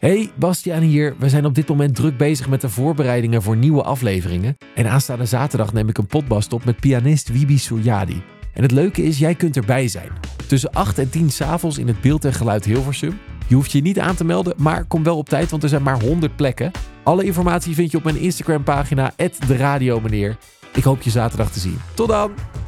Hey, Bastiaan hier. We zijn op dit moment druk bezig met de voorbereidingen voor nieuwe afleveringen. En aanstaande zaterdag neem ik een potbast op met pianist Wibi Suryadi. En het leuke is, jij kunt erbij zijn. Tussen 8 en 10 s'avonds in het Beeld en Geluid Hilversum. Je hoeft je niet aan te melden, maar kom wel op tijd, want er zijn maar 100 plekken. Alle informatie vind je op mijn Instagram pagina, de Ik hoop je zaterdag te zien. Tot dan!